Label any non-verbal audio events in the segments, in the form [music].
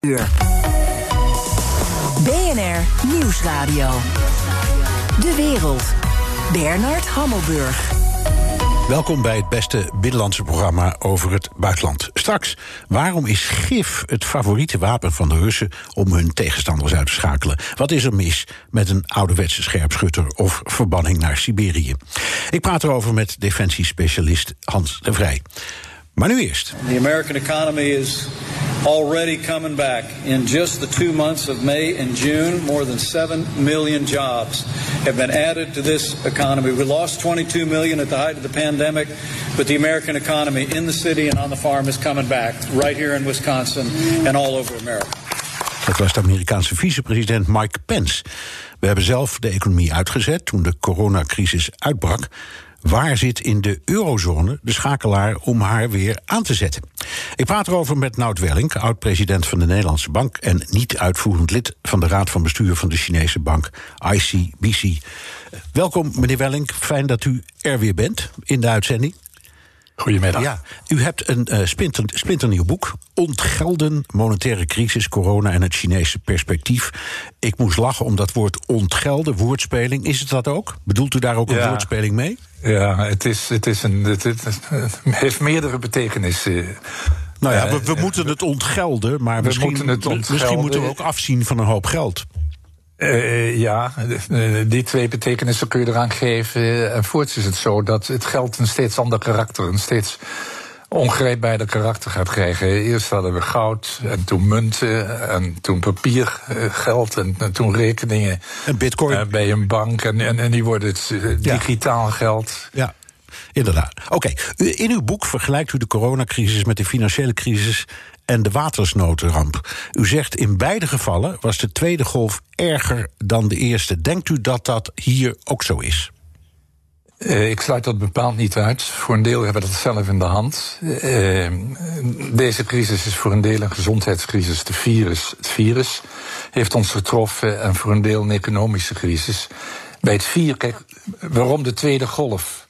uur. BNR Nieuwsradio. De wereld. Bernard Hammelburg. Welkom bij het beste binnenlandse programma over het buitenland. Straks, waarom is gif het favoriete wapen van de Russen om hun tegenstanders uit te schakelen? Wat is er mis met een ouderwetse scherpschutter of verbanning naar Siberië? Ik praat erover met defensiespecialist Hans de Vrij. Maar nu eerst. The American economy is already coming back. In just the two months of May and June, more than 7 million jobs have been added to this economy. We lost 22 million at the height of the pandemic, but the American economy in the city and on the farm is coming back, right here in Wisconsin and all over America. Dat was de Amerikaanse vicepresident Mike Pence. We hebben zelf de economie uitgezet toen de coronacrisis uitbrak. Waar zit in de eurozone de schakelaar om haar weer aan te zetten? Ik praat erover met Nout Welling, oud-president van de Nederlandse Bank en niet uitvoerend lid van de Raad van Bestuur van de Chinese bank ICBC. Welkom, meneer Welling. Fijn dat u er weer bent in de uitzending. Goedemiddag. Ja, u hebt een uh, splinter, splinternieuw boek. Ontgelden, monetaire crisis, corona en het Chinese perspectief. Ik moest lachen om dat woord ontgelden, woordspeling. Is het dat ook? Bedoelt u daar ook een woordspeling mee? Ja, het, is, het, is een, het, het, het heeft meerdere betekenissen. Nou ja, we, we moeten het ontgelden, maar we misschien, moeten het ontgelden. misschien moeten we ook afzien van een hoop geld. Uh, ja, die twee betekenissen kun je eraan geven. En voorts is het zo dat het geld een steeds ander karakter, een steeds ongrijpbaarder karakter gaat krijgen. Eerst hadden we goud, en toen munten, en toen papiergeld, en, en toen rekeningen. En bitcoin. Uh, bij een bank, en, en, en die worden het uh, digitaal ja. geld. Ja. Inderdaad. Oké, in uw boek vergelijkt u de coronacrisis met de financiële crisis en de watersnoodramp. U zegt in beide gevallen was de tweede golf erger dan de eerste. Denkt u dat dat hier ook zo is? Uh, ik sluit dat bepaald niet uit. Voor een deel hebben we dat zelf in de hand. Uh, deze crisis is voor een deel een gezondheidscrisis. De virus, het virus heeft ons getroffen en voor een deel een economische crisis. Bij het vier, kijk, waarom de tweede golf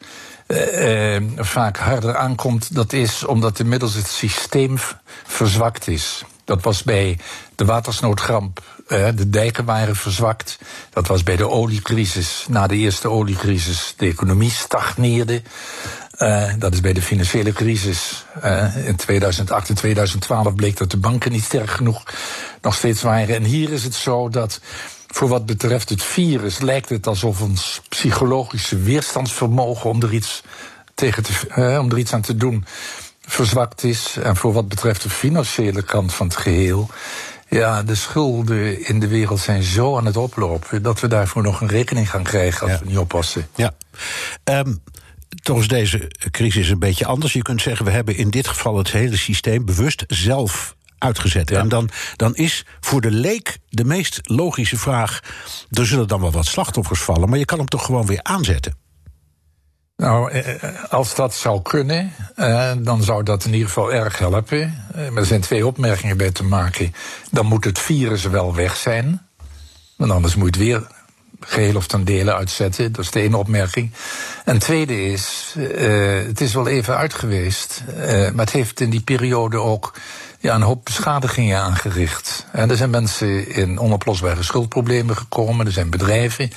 uh, vaak harder aankomt, dat is omdat inmiddels het systeem verzwakt is. Dat was bij de watersnoodramp. Uh, de dijken waren verzwakt. Dat was bij de oliecrisis. Na de eerste oliecrisis. De economie stagneerde. Dat is bij de financiële crisis. In 2008 en 2012 bleek dat de banken niet sterk genoeg nog steeds waren. En hier is het zo dat voor wat betreft het virus lijkt het alsof ons psychologische weerstandsvermogen om er iets, tegen te, uh, om er iets aan te doen verzwakt is. En voor wat betreft de financiële kant van het geheel. Ja, de schulden in de wereld zijn zo aan het oplopen dat we daarvoor nog een rekening gaan krijgen als Ja. we niet oppassen. Ja. Um, toch is deze crisis een beetje anders. Je kunt zeggen, we hebben in dit geval het hele systeem bewust zelf uitgezet. Ja. En dan, dan is voor de leek de meest logische vraag... er zullen dan wel wat slachtoffers vallen... maar je kan hem toch gewoon weer aanzetten? Nou, eh, als dat zou kunnen, eh, dan zou dat in ieder geval erg helpen. Eh, maar er zijn twee opmerkingen bij te maken. Dan moet het virus wel weg zijn. Want anders moet je het weer geheel of ten dele uitzetten. Dat is de ene opmerking. En tweede is, het is wel even uit geweest. Maar het heeft in die periode ook ja, een hoop beschadigingen aangericht. En er zijn mensen in onoplosbare schuldproblemen gekomen. Er zijn bedrijven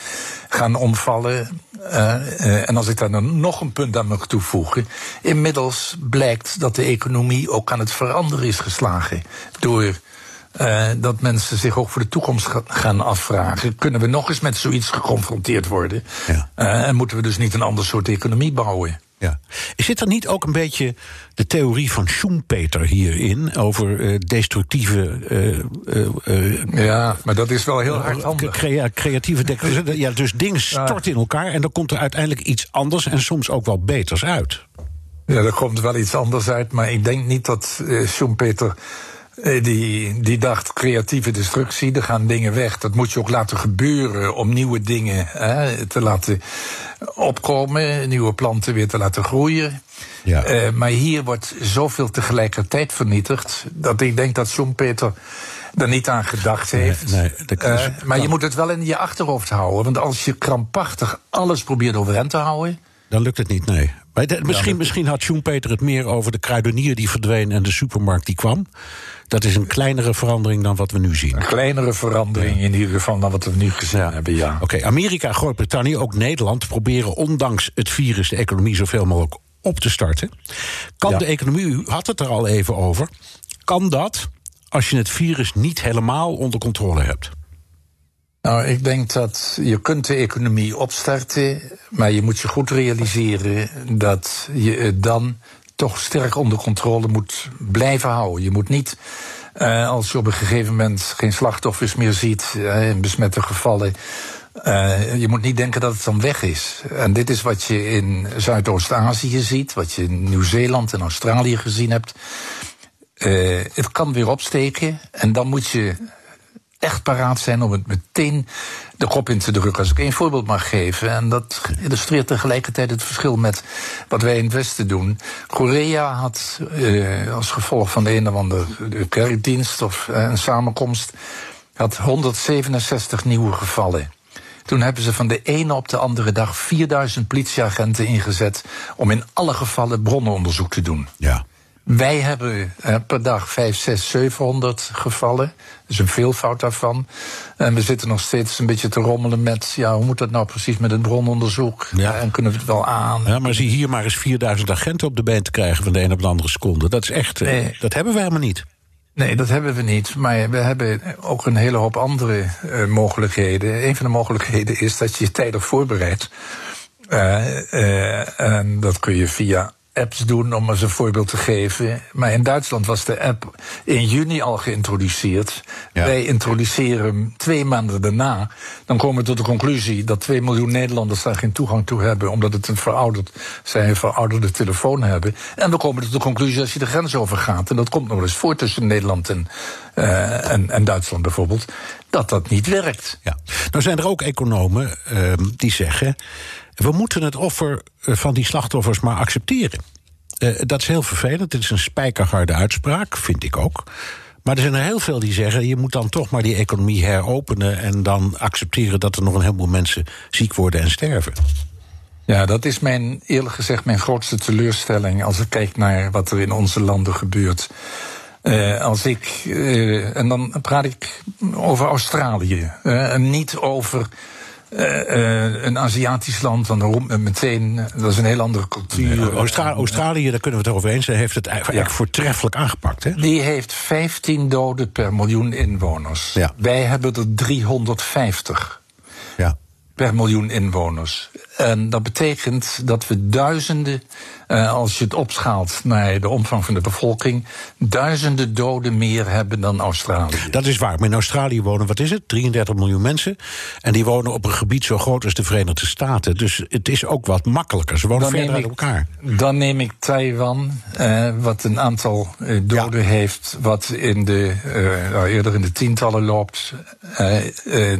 gaan omvallen. Uh, uh, en als ik daar dan nog een punt aan mag toevoegen. Inmiddels blijkt dat de economie ook aan het veranderen is geslagen. Door uh, dat mensen zich ook voor de toekomst gaan afvragen. Kunnen we nog eens met zoiets geconfronteerd worden? Ja. en moeten we dus niet een ander soort economie bouwen? Ja. Zit er niet ook een beetje de theorie van Schumpeter hierin over uh, destructieve. Uh, ja, maar dat is wel heel hardhandig. Crea creatieve ja, dus dingen storten in elkaar en dan komt er uiteindelijk iets anders en soms ook wel beters uit. Ja, er komt wel iets anders uit, maar ik denk niet dat Schumpeter. Die, die dacht creatieve destructie, er gaan dingen weg. Dat moet je ook laten gebeuren om nieuwe dingen hè, te laten opkomen, nieuwe planten weer te laten groeien. Ja. Uh, maar hier wordt zoveel tegelijkertijd vernietigd dat ik denk dat Schumpeter er niet aan gedacht heeft. Nee, nee, uh, maar je moet het wel in je achterhoofd houden. Want als je krampachtig alles probeert overeind te houden. Dan lukt het niet, nee. Misschien, misschien had Schumpeter het meer over de kruidenier die verdween en de supermarkt die kwam. Dat is een kleinere verandering dan wat we nu zien. Een kleinere verandering in ieder geval dan wat we nu gezien hebben, ja. Oké, Amerika, Groot-Brittannië, ook Nederland proberen ondanks het virus de economie zoveel mogelijk op te starten. Kan Ja. de economie, u had het er al even over, kan dat als je het virus niet helemaal onder controle hebt? Nou, ik denk dat je kunt de economie opstarten, maar je moet je goed realiseren dat je het dan toch sterk onder controle moet blijven houden. Je moet niet, eh, als je op een gegeven moment geen slachtoffers meer ziet eh, in besmette gevallen, eh, je moet niet denken dat het dan weg is. En dit is wat je in Zuidoost-Azië ziet, wat je in Nieuw-Zeeland en Australië gezien hebt. Het kan weer opsteken en dan moet je echt paraat zijn om het meteen de kop in te drukken. Als ik één voorbeeld mag geven, en dat illustreert tegelijkertijd het verschil met wat wij in het Westen doen. Korea had eh, als gevolg van de een of andere kerkdienst of eh, een samenkomst, had 167 nieuwe gevallen. Toen hebben ze van de ene op de andere dag 4000 politieagenten ingezet om in alle gevallen bronnenonderzoek te doen. Ja. Wij hebben eh, per dag 5, 6, 700 gevallen. Dus een veelvoud daarvan. En we zitten nog steeds een beetje te rommelen met... ja, hoe moet dat nou precies met het brononderzoek? Ja. En kunnen we het wel aan? Ja, maar zie hier maar eens 4000 agenten op de been te krijgen van de een op de andere seconde. Dat is echt, eh, Nee. dat hebben we helemaal niet. Nee, dat hebben we niet. Maar we hebben ook een hele hoop andere eh, mogelijkheden. Een van de mogelijkheden is dat je je tijdig voorbereidt. Eh, eh, en dat kun je via apps doen, om eens een voorbeeld te geven. Maar in Duitsland was de app in juni al geïntroduceerd. Ja. Wij introduceren hem twee maanden daarna. Dan komen we tot de conclusie dat 2 miljoen Nederlanders daar geen toegang toe hebben, omdat het een verouderd, zij een verouderde telefoon hebben. En we komen tot de conclusie als je de grens overgaat, en dat komt nog eens voor tussen Nederland en, eh, en, en Duitsland bijvoorbeeld, dat dat niet werkt. Ja. Nou zijn er ook economen ehm, die zeggen... we moeten het offer eh, van die slachtoffers maar accepteren. Eh, dat is heel vervelend. Het is een spijkerharde uitspraak, vind ik ook. Maar er zijn er heel veel die zeggen... je moet dan toch maar die economie heropenen... en dan accepteren dat er nog een heleboel mensen ziek worden en sterven. Ja, dat is mijn, eerlijk gezegd mijn grootste teleurstelling als ik kijk naar wat er in onze landen gebeurt. Eh, als ik, en dan praat ik over Australië, en niet over eh, eh, een Aziatisch land, dan men meteen, dat is een heel andere cultuur. Austra- Australië, daar kunnen we het over eens zijn... heeft het eigenlijk Ja. voortreffelijk aangepakt. Hè? Die heeft 15 doden per miljoen inwoners. Ja. Wij hebben er 350 Ja. per miljoen inwoners. En dat betekent dat we duizenden, eh, als je het opschaalt naar de omvang van de bevolking, duizenden doden meer hebben dan Australië. Dat is waar. Maar in Australië wonen, wat is het? 33 miljoen mensen. En die wonen op een gebied zo groot als de Verenigde Staten. Dus het is ook wat makkelijker. Ze wonen Dan verder uit elkaar. Dan neem ik Taiwan, eh, wat een aantal eh, doden heeft, wat in de, eh, nou, eerder in de tientallen loopt,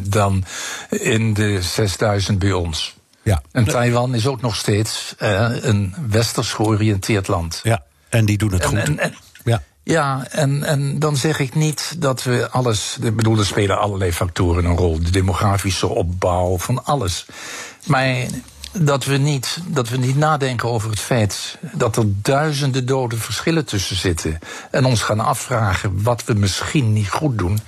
dan in de 6000 bij ons. Ja. En Taiwan is ook nog steeds eh, een westers georiënteerd land. ja. En die doen het En- goed. en- en- ja. Ja, en, en dan zeg ik niet dat we alles. Ik bedoel, er spelen allerlei factoren een rol. De demografische opbouw, van alles. Maar dat we, niet, dat we niet nadenken over het feit dat er duizenden doden verschillen tussen zitten. En ons gaan afvragen wat we misschien niet goed doen.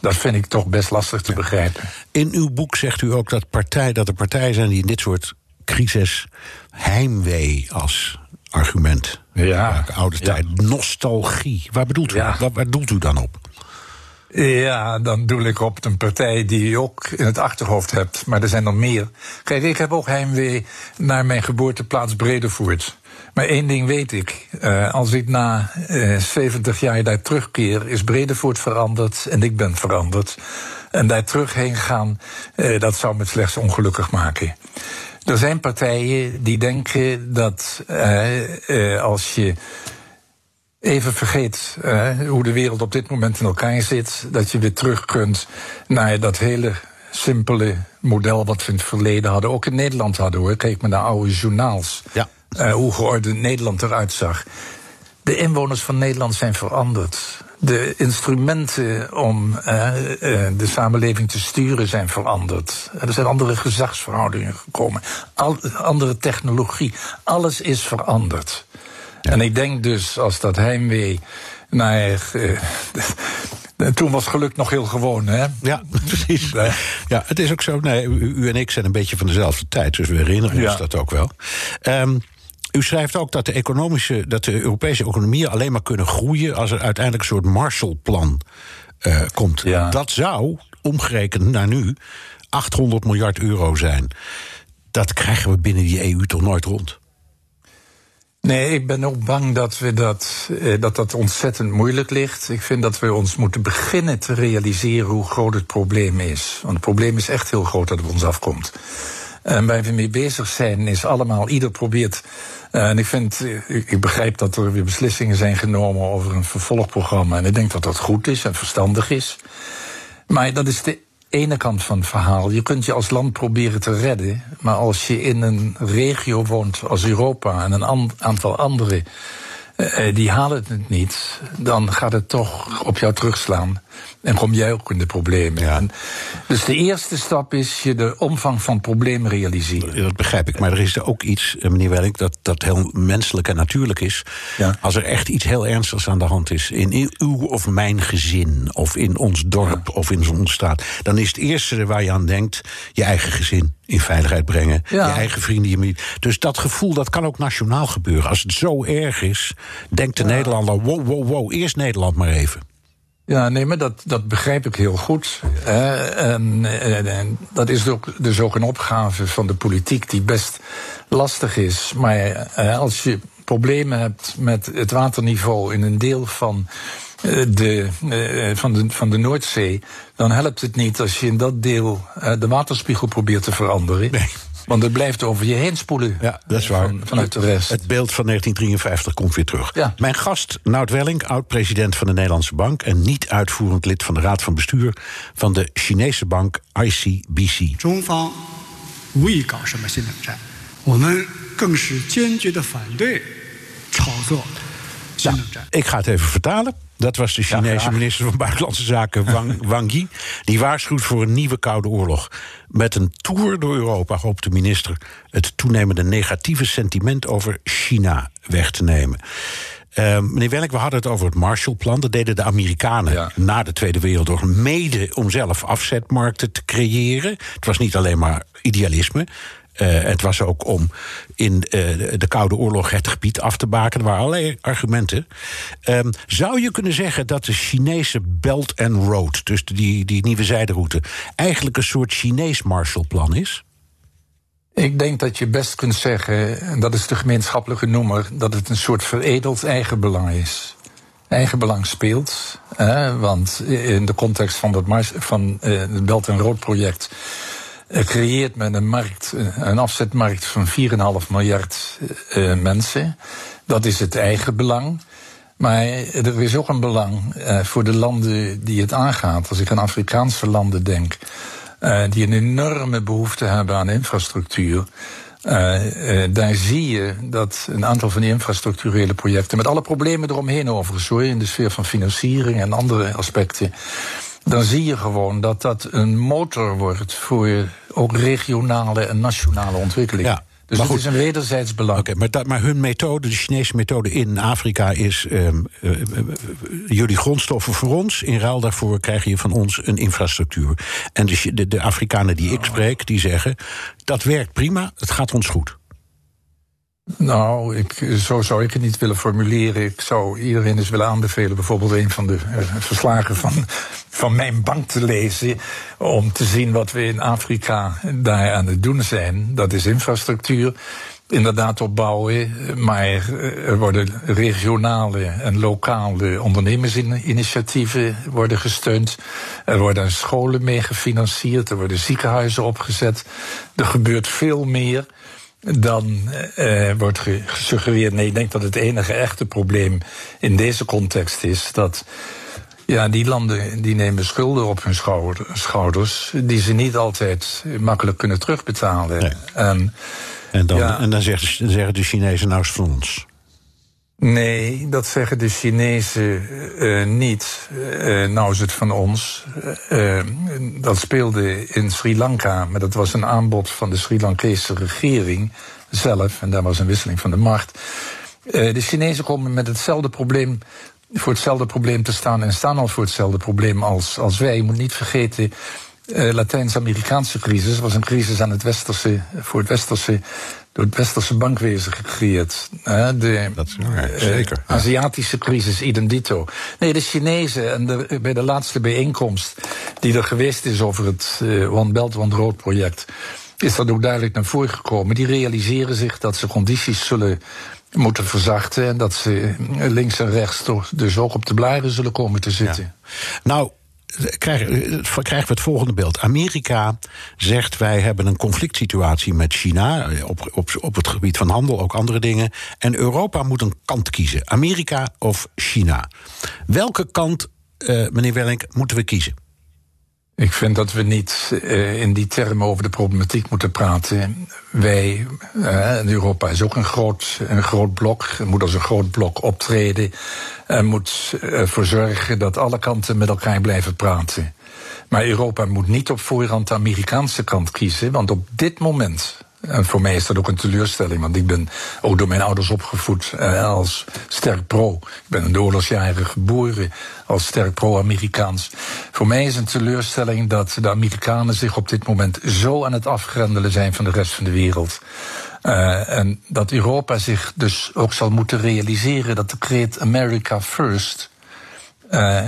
Dat vind ik toch best lastig te begrijpen. In uw boek zegt u ook dat, partij, dat er partijen zijn die in dit soort crisis heimwee als argument Ja. Oude Ja. tijd. Nostalgie. Waar bedoelt u, Ja. waar, waar doelt u dan op? Ja, dan doe ik op een partij die je ook in het achterhoofd hebt. Maar er zijn er meer. Kijk, ik heb ook heimwee naar mijn geboorteplaats Bredevoort. Maar één ding weet ik. eh, als ik na eh 70 jaar daar terugkeer, is Bredevoort veranderd en ik ben veranderd. En daar terug heen gaan, eh, dat zou me slechts ongelukkig maken. Er zijn partijen die denken dat eh, eh, als je even vergeet eh, hoe de wereld op dit moment in elkaar zit, dat je weer terug kunt naar dat hele simpele model wat we in het verleden hadden, ook in Nederland hadden hoor. Kijk maar naar oude journaals. Ja. Eh, hoe geordend Nederland eruit zag. De inwoners van Nederland zijn veranderd. de instrumenten om uh, de samenleving te sturen zijn veranderd. Er zijn andere gezagsverhoudingen gekomen, al, andere technologie. Alles is veranderd. En ik denk dus als dat heimwee naar. [laughs] Uh, toen was geluk nog heel gewoon, hè? Ja, [laughs] precies. Ja, het is ook zo. Nee, u, en ik zijn een beetje van dezelfde tijd, dus we herinneren ons dat ook wel. Um, u schrijft ook dat de, economische, dat de Europese economieën alleen maar kunnen groeien als er uiteindelijk een soort Marshallplan uh, komt. Ja. Dat zou, omgerekend naar nu, 800 miljard euro zijn. Dat krijgen we binnen die EU toch nooit rond? Nee, ik ben ook bang dat, we dat, eh, dat dat ontzettend moeilijk ligt. Ik vind dat we ons moeten beginnen te realiseren hoe groot het probleem is. Want het probleem is echt heel groot dat het op ons afkomt. En waar we mee bezig zijn, is allemaal, ieder probeert. Uh, en ik vind, ik, ik, begrijp dat er weer beslissingen zijn genomen over een vervolgprogramma. En ik denk dat dat goed is en verstandig is. Maar dat is de ene kant van het verhaal. Je kunt je als land proberen te redden. Maar als je in een regio woont als Europa en een aantal andere. Uh, die halen het niet, dan gaat het toch op jou terugslaan. En kom jij ook in de problemen. Ja. dus de eerste stap is je de omvang van het probleem realiseren. Dat begrijp ik. Maar er is ook iets, eh, meneer Welling, dat, dat heel menselijk en natuurlijk is. Ja. Als er echt iets heel ernstigs aan de hand is. In uw of mijn gezin, of in ons dorp, of in onze staat. Dan is het eerste waar je aan denkt, je eigen gezin in veiligheid brengen. Je eigen vrienden. Je... Dus dat gevoel, dat kan ook nationaal gebeuren. Als het zo erg is, denkt de Nederlander, wow, wow, wow, eerst Nederland maar even. Ja, nee, maar dat, dat begrijp ik heel goed. En, dat is ook dus ook een opgave van de politiek die best lastig is. Maar als je problemen hebt met het waterniveau in een deel van eh, de, eh, van, de, van de Noordzee, dan helpt het niet als je in dat deel de waterspiegel probeert te veranderen. Nee. Want het blijft over je heen spoelen. Ja, dat is waar. Van, vanuit de rest. Het beeld van 1953 komt weer terug. Ja. Mijn gast, Nout Welling, oud-president van de Nederlandse Bank... en niet uitvoerend lid van de Raad van Bestuur... van de Chinese bank ICBC. ik ga het even vertalen. Dat was de Chinese minister van Buitenlandse Zaken, Wang, [laughs] Wang Yi. Die waarschuwt voor een nieuwe Koude Oorlog. Met een tour door Europa hoopt de minister het toenemende negatieve sentiment over China weg te nemen. Uh, meneer Welk, we hadden het over het Marshallplan. Dat deden de Amerikanen na de Tweede Wereldoorlog mede om zelf afzetmarkten te creëren. Het was niet alleen maar idealisme. Uh, het was ook om in uh, de Koude Oorlog het gebied af te baken. Er waren allerlei argumenten. Um, zou je kunnen zeggen dat de Chinese Belt and Road, dus die, die nieuwe zijderoute, eigenlijk een soort Chinees Marshallplan is? Ik denk dat je best kunt zeggen, en dat is de gemeenschappelijke noemer, dat het een soort veredeld eigenbelang is. Eigenbelang speelt, want in de context van, dat van uh, het Belt and Road project creëert men een markt, een afzetmarkt van 4,5 miljard uh, mensen. Dat is het eigen belang. Maar er is ook een belang voor de landen die het aangaat. Als ik aan Afrikaanse landen denk, die een enorme behoefte hebben aan infrastructuur. daar zie je dat een aantal van die infrastructurele projecten, met alle problemen eromheen overigens in de sfeer van financiering en andere aspecten, dan zie je gewoon dat dat een motor wordt voor ook regionale en nationale ontwikkeling. Ja. Dus het is een wederzijds belang. Oké, maar, maar hun methode, de Chinese methode in Afrika, is um, uh, jullie grondstoffen voor ons. In ruil daarvoor krijg je van ons een infrastructuur. En de, de, de Afrikanen die ik spreek, die zeggen: dat werkt prima, het gaat ons goed. Nou, ik, zo zou ik het niet willen formuleren. Ik zou iedereen eens willen aanbevelen, bijvoorbeeld een van de uh, verslagen van, van mijn bank te lezen. Om te zien wat we in Afrika daar aan het doen zijn. Dat is infrastructuur. Inderdaad opbouwen, maar er worden regionale en lokale ondernemersinitiatieven worden gesteund. Er worden scholen mee gefinancierd, er worden ziekenhuizen opgezet. Er gebeurt veel meer dan uh, wordt gesuggereerd. Nee, ik denk dat het enige echte probleem in deze context is dat. Ja, die landen die nemen schulden op hun schouders, die ze niet altijd makkelijk kunnen terugbetalen. En, en, dan, en dan, zeggen, zeggen de Chinezen nou van ons. Nee, dat zeggen de Chinezen uh, niet. Uh, nou is het van ons. Uh, dat speelde in Sri Lanka, maar dat was een aanbod van de Sri Lankese regering zelf. En daar was een wisseling van de macht. de Chinezen komen met hetzelfde probleem, voor hetzelfde probleem te staan en staan al voor hetzelfde probleem als, als wij. Je moet niet vergeten. Latijns-Amerikaanse crisis was een crisis aan het westerse, voor het westerse door het westerse bankwezen gecreëerd. De dat is, ja, zeker. Uh, Aziatische crisis, idem dito. Nee, de Chinezen, en de, bij de laatste bijeenkomst die er geweest is over het One Belt One Road project, is dat ook duidelijk naar voren gekomen. Die realiseren zich dat ze condities zullen moeten verzachten en dat ze links en rechts toch dus ook op de blaren zullen komen te zitten. Ja. Nou, krijgen, krijgen we het volgende beeld. Amerika zegt wij hebben een conflict situatie met China op, op, op het gebied van handel, ook andere dingen. En Europa moet een kant kiezen: Amerika of China. Welke kant, uh, meneer Wellink, moeten we kiezen? Ik vind dat we niet uh, in die termen over de problematiek moeten praten. Wij, uh, Europa is ook een groot, een groot blok, moet als een groot blok optreden en moet ervoor zorgen dat alle kanten met elkaar blijven praten. Maar Europa moet niet op voorhand de Amerikaanse kant kiezen, want op dit moment en voor mij is dat ook een teleurstelling, want ik ben ook door mijn ouders opgevoed eh, als sterk pro. Ik ben in de oorlogsjaren geboren als sterk pro-Amerikaans. Voor mij is een teleurstelling dat de Amerikanen zich op dit moment zo aan het afgrendelen zijn van de rest van de wereld. Uh, en dat Europa zich dus ook zal moeten realiseren dat de kreet America First. Uh,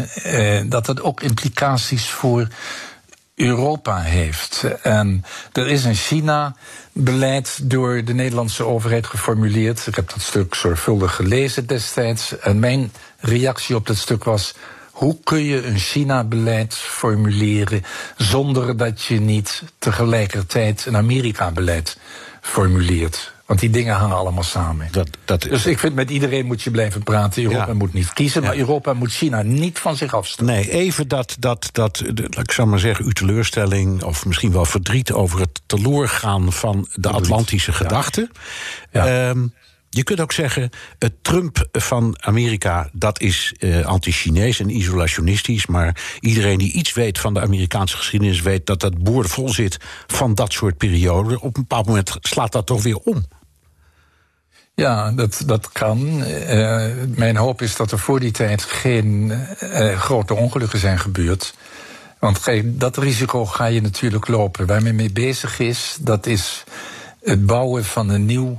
dat dat ook implicaties voor Europa heeft. En er is in China beleid door de Nederlandse overheid geformuleerd. Ik heb dat stuk zorgvuldig gelezen destijds. En mijn reactie op dat stuk was. Hoe kun je een China-beleid formuleren zonder dat je niet tegelijkertijd een Amerika-beleid formuleert? Want die dingen hangen allemaal samen. Dat, dat dus ik vind met iedereen moet je blijven praten. Europa moet niet kiezen, maar Europa moet China niet van zich afstaan. Nee, even dat, dat, dat ik zou maar zeggen, uw teleurstelling... of misschien wel verdriet over het teloorgaan van de Atlantische gedachte. Ehm, je kunt ook zeggen, het Trump van Amerika, dat is uh, anti-Chinees en isolationistisch. Maar iedereen die iets weet van de Amerikaanse geschiedenis weet dat dat boordevol zit van dat soort perioden. Op een bepaald moment slaat dat toch weer om. Ja, dat, dat kan. Uh, mijn hoop is dat er voor die tijd geen uh, grote ongelukken zijn gebeurd. Want dat risico ga je natuurlijk lopen. Waar men mee bezig is, dat is het bouwen van een nieuw.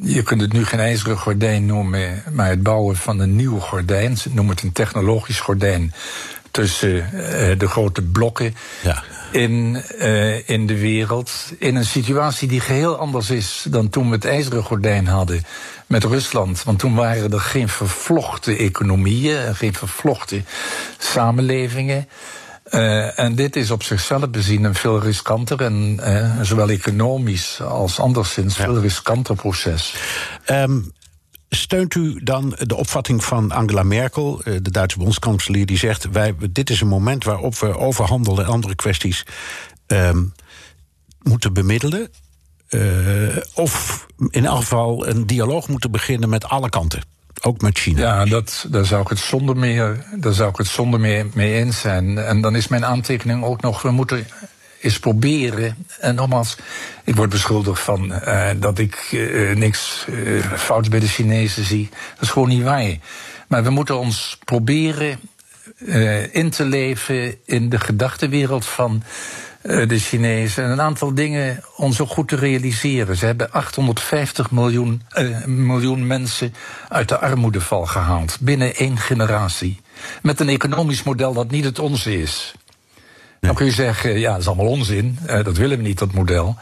Je kunt het nu geen ijzeren gordijn noemen, maar het bouwen van een nieuw gordijn. Noem het een technologisch gordijn tussen uh, de grote blokken. Ja in, uh, in de wereld. In een situatie die geheel anders is dan toen we het ijzeren gordijn hadden met Rusland. Want toen waren er geen vervlochten economieën, geen vervlochten samenlevingen. Uh, en dit is op zichzelf bezien een veel riskanter en uh, zowel economisch als anderszins ja. veel riskanter proces. Um, Steunt u dan de opvatting van Angela Merkel, eh, de Duitse bondskanselier, die zegt: wij, dit is een moment waarop we over handel en andere kwesties um, moeten bemiddelen? Uh, of in elk geval een dialoog moeten beginnen met alle kanten? Ook met China. Ja, dat, daar zou ik het zonder meer, daar zou ik het zonder meer mee eens zijn. En dan is mijn aantekening ook nog: we moeten eens proberen. En nogmaals, ik word beschuldigd van uh, dat ik uh, niks uh, fouts bij de Chinezen zie. Dat is gewoon niet waar. Maar we moeten ons proberen in te leven in de gedachtenwereld van de Chinezen. En een aantal dingen ons ook goed te realiseren. Ze hebben 850 miljoen, miljoen mensen uit de armoedeval gehaald. Binnen één generatie. Met een economisch model dat niet het onze is. Dan kun je zeggen, ja, dat is allemaal onzin. Uh, dat willen we niet, dat model.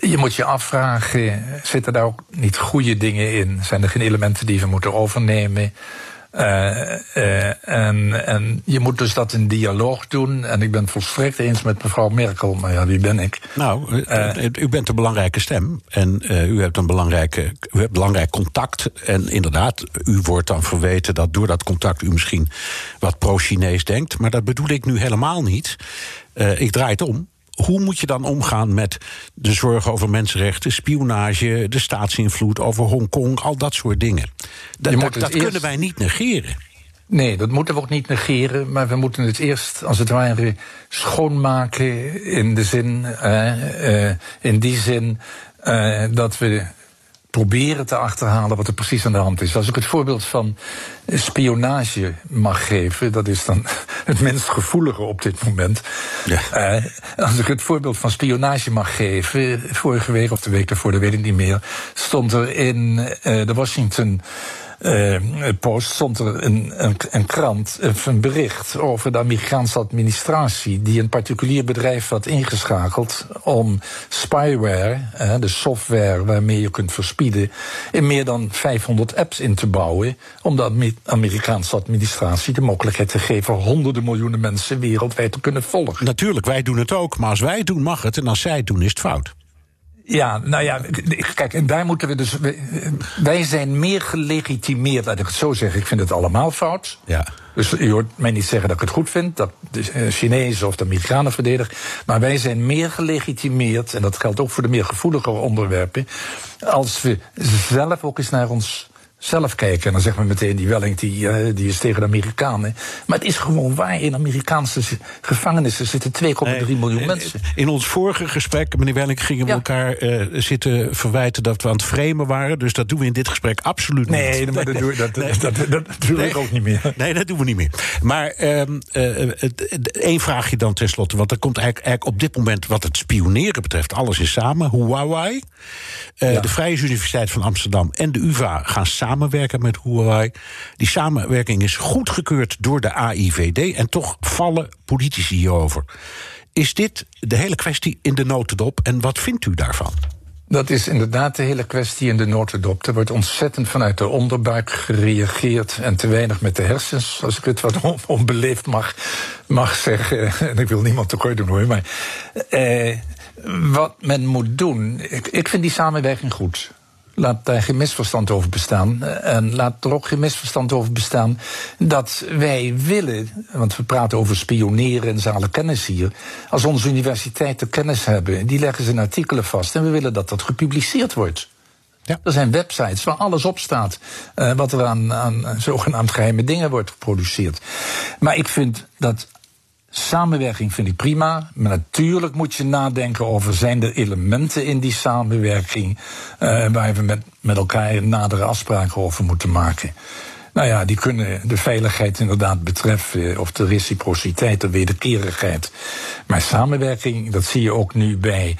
Je moet je afvragen, zitten daar ook niet goede dingen in? Zijn er geen elementen die we moeten overnemen? Uh, uh, en, en je moet dus dat in dialoog doen. En ik ben het volstrekt eens met mevrouw Merkel. Maar ja, wie ben ik? Nou, u bent een belangrijke stem. En u hebt een belangrijke, u hebt belangrijk contact. En inderdaad, u wordt dan verweten dat door dat contact u misschien wat pro-Chinees denkt. Maar dat bedoel ik nu helemaal niet. ik draai het om. Hoe moet je dan omgaan met de zorg over mensenrechten, spionage, de staatsinvloed over Hongkong, al dat soort dingen? Dat, dat, kunnen wij niet negeren. Nee, dat moeten we ook niet negeren, maar we moeten het eerst, als het ware, schoonmaken in de zin, uh, uh, in die zin uh, dat we proberen te achterhalen wat er precies aan de hand is. Als ik het voorbeeld van spionage mag geven, dat is dan [laughs] het minst gevoelige op dit moment. Ja. Uh, als ik het voorbeeld van spionage mag geven, vorige week of de week daarvoor, dat weet ik niet meer, stond er in uh, de Washington uh, Post stond er een, een, een, krant, een bericht over de Amerikaanse administratie, die een particulier bedrijf had ingeschakeld om spyware, de software waarmee je kunt verspieden, in meer dan 500 apps in te bouwen, om de Amerikaanse administratie de mogelijkheid te geven honderden miljoenen mensen wereldwijd te kunnen volgen. Natuurlijk, wij doen het ook, maar als wij doen mag het en als zij doen is het fout. Ja, nou ja, kijk, en daar moeten we dus. Wij zijn meer gelegitimeerd, laat ik het zo zeggen. Ik vind het allemaal fout. Ja. Dus je hoort mij niet zeggen dat ik het goed vind, dat de eh, Chinezen of de Amerikanen verdedigen. Maar wij zijn meer gelegitimeerd, en dat geldt ook voor de meer gevoelige onderwerpen. als we zelf ook eens naar ons zelf kijken. En dan zegt men meteen, die Welling die, uh, die is tegen de Amerikanen. Maar het is gewoon waar. In Amerikaanse gevangenissen zitten 2,3 miljoen mensen. In ons vorige gesprek, meneer Welling, gingen we elkaar uh, zitten verwijten dat we aan het framen waren. Dus dat doen we in dit gesprek absoluut niet. Nee, maar dat, doe, dat, nee. dat, dat, dat doe ik ook niet meer. Nee, dat doen we niet meer. Maar um, uh, één vraagje dan tenslotte. Want er komt eigenlijk, eigenlijk, op dit moment, wat het spioneren betreft, alles is samen. Huawei, ja. de Vrije Universiteit van Amsterdam en de UvA gaan samen samenwerken met Huawei. Die samenwerking is goedgekeurd door de AIVD en toch vallen politici hierover. Is dit de hele kwestie in de notendop en wat vindt u daarvan? Dat is inderdaad de hele kwestie in de notendop. Er wordt ontzettend vanuit de onderbuik gereageerd en te weinig met de hersens, als ik het wat onbeleefd mag, mag zeggen. [laughs] En ik wil niemand tekort doen hoor, maar eh, wat men moet doen. Ik, ik vind die samenwerking goed. Laat daar geen misverstand over bestaan. En laat er ook geen misverstand over bestaan dat wij willen, want we praten over spioneren en zalen kennis hier. Als onze universiteiten kennis hebben, die leggen ze in artikelen vast en we willen dat dat gepubliceerd wordt. Ja. Er zijn websites waar alles op staat. Uh, wat er aan, aan zogenaamd geheime dingen wordt geproduceerd. Maar ik vind dat Samenwerking vind ik prima, maar natuurlijk moet je nadenken over zijn er elementen in die samenwerking uh, waar we met, met elkaar nadere afspraken over moeten maken. Nou ja, die kunnen de veiligheid inderdaad betreffen, of de reciprociteit, de wederkerigheid. Maar samenwerking, dat zie je ook nu bij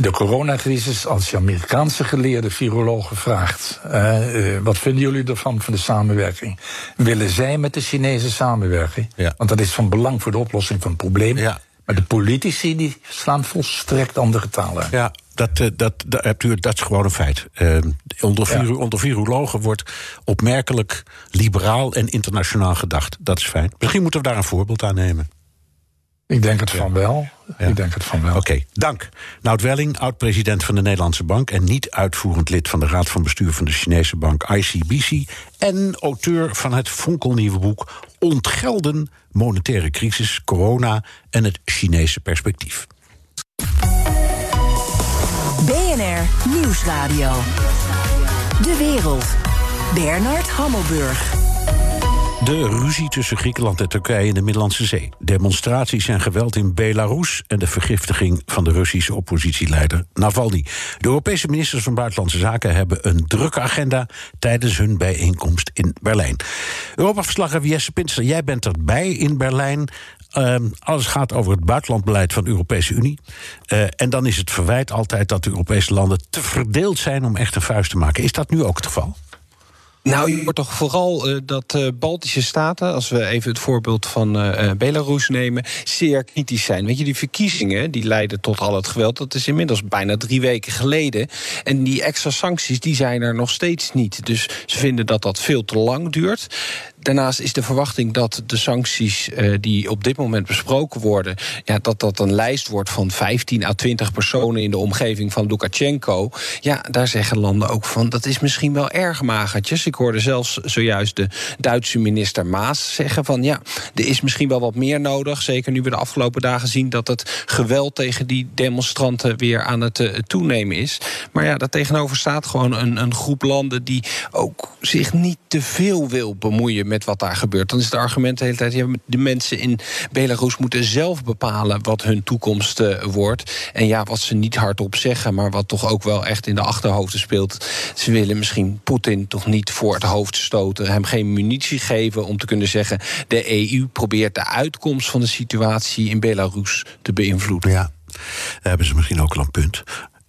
de coronacrisis, als je Amerikaanse geleerde virologen vraagt, uh, wat vinden jullie ervan van de samenwerking? Willen zij met de Chinezen samenwerken? Ja. Want dat is van belang voor de oplossing van het probleem. Ja. Maar de politici die slaan volstrekt andere talen. Ja, dat, uh, dat, dat, hebt u, dat is gewoon een feit. Uh, onder, ja. onder virologen wordt opmerkelijk liberaal en internationaal gedacht. Dat is fijn. Misschien moeten we daar een voorbeeld aan nemen. Ik denk het van wel. Ja. Ik denk het van wel. Oké, okay, dank. Nout Welling, oud-president van de Nederlandse Bank... en niet uitvoerend lid van de Raad van Bestuur van de Chinese bank ICBC... en auteur van het fonkelnieuwe boek... Ontgelden, monetaire crisis, corona en het Chinese perspectief. BNR Nieuwsradio. De wereld. Bernard Hammelburg. De ruzie tussen Griekenland en Turkije in de Middellandse Zee. Demonstraties en geweld in Belarus en de vergiftiging van de Russische oppositieleider Navalny. De Europese ministers van Buitenlandse Zaken hebben een drukke agenda tijdens hun bijeenkomst in Berlijn. Europa-verslaggever Jesse Pinster, jij bent erbij in Berlijn. Uh, alles gaat over het buitenlandbeleid van de Europese Unie. Uh, en dan is het verwijt altijd dat de Europese landen te verdeeld zijn om echt een vuist te maken. Is dat nu ook het geval? Nou, je hoort toch vooral uh, dat uh, Baltische staten, als we even het voorbeeld van uh, Belarus nemen, zeer kritisch zijn. Weet je, die verkiezingen die leiden tot al het geweld, dat is inmiddels bijna drie weken geleden. En die extra sancties, die zijn er nog steeds niet. Dus ze vinden dat dat veel te lang duurt. Daarnaast is de verwachting dat de sancties uh, die op dit moment besproken worden, ja, dat dat een lijst wordt van 15 à 20 personen in de omgeving van Lukashenko. Ja, daar zeggen landen ook van dat is misschien wel erg magertjes. Ik hoorde zelfs zojuist de Duitse minister Maas zeggen van ja, er is misschien wel wat meer nodig. Zeker nu we de afgelopen dagen zien dat het geweld tegen die demonstranten weer aan het uh, toenemen is. Maar ja, daar tegenover staat gewoon een, een groep landen die ook zich niet te veel wil bemoeien met wat daar gebeurt. Dan is het argument de hele tijd: ja, de mensen in Belarus moeten zelf bepalen wat hun toekomst uh, wordt. En ja, wat ze niet hardop zeggen, maar wat toch ook wel echt in de achterhoofden speelt. Ze willen misschien Poetin toch niet voor het hoofd stoten, hem geen munitie geven om te kunnen zeggen: de EU probeert de uitkomst van de situatie in Belarus te beïnvloeden. Ja. Daar hebben ze misschien ook al een punt.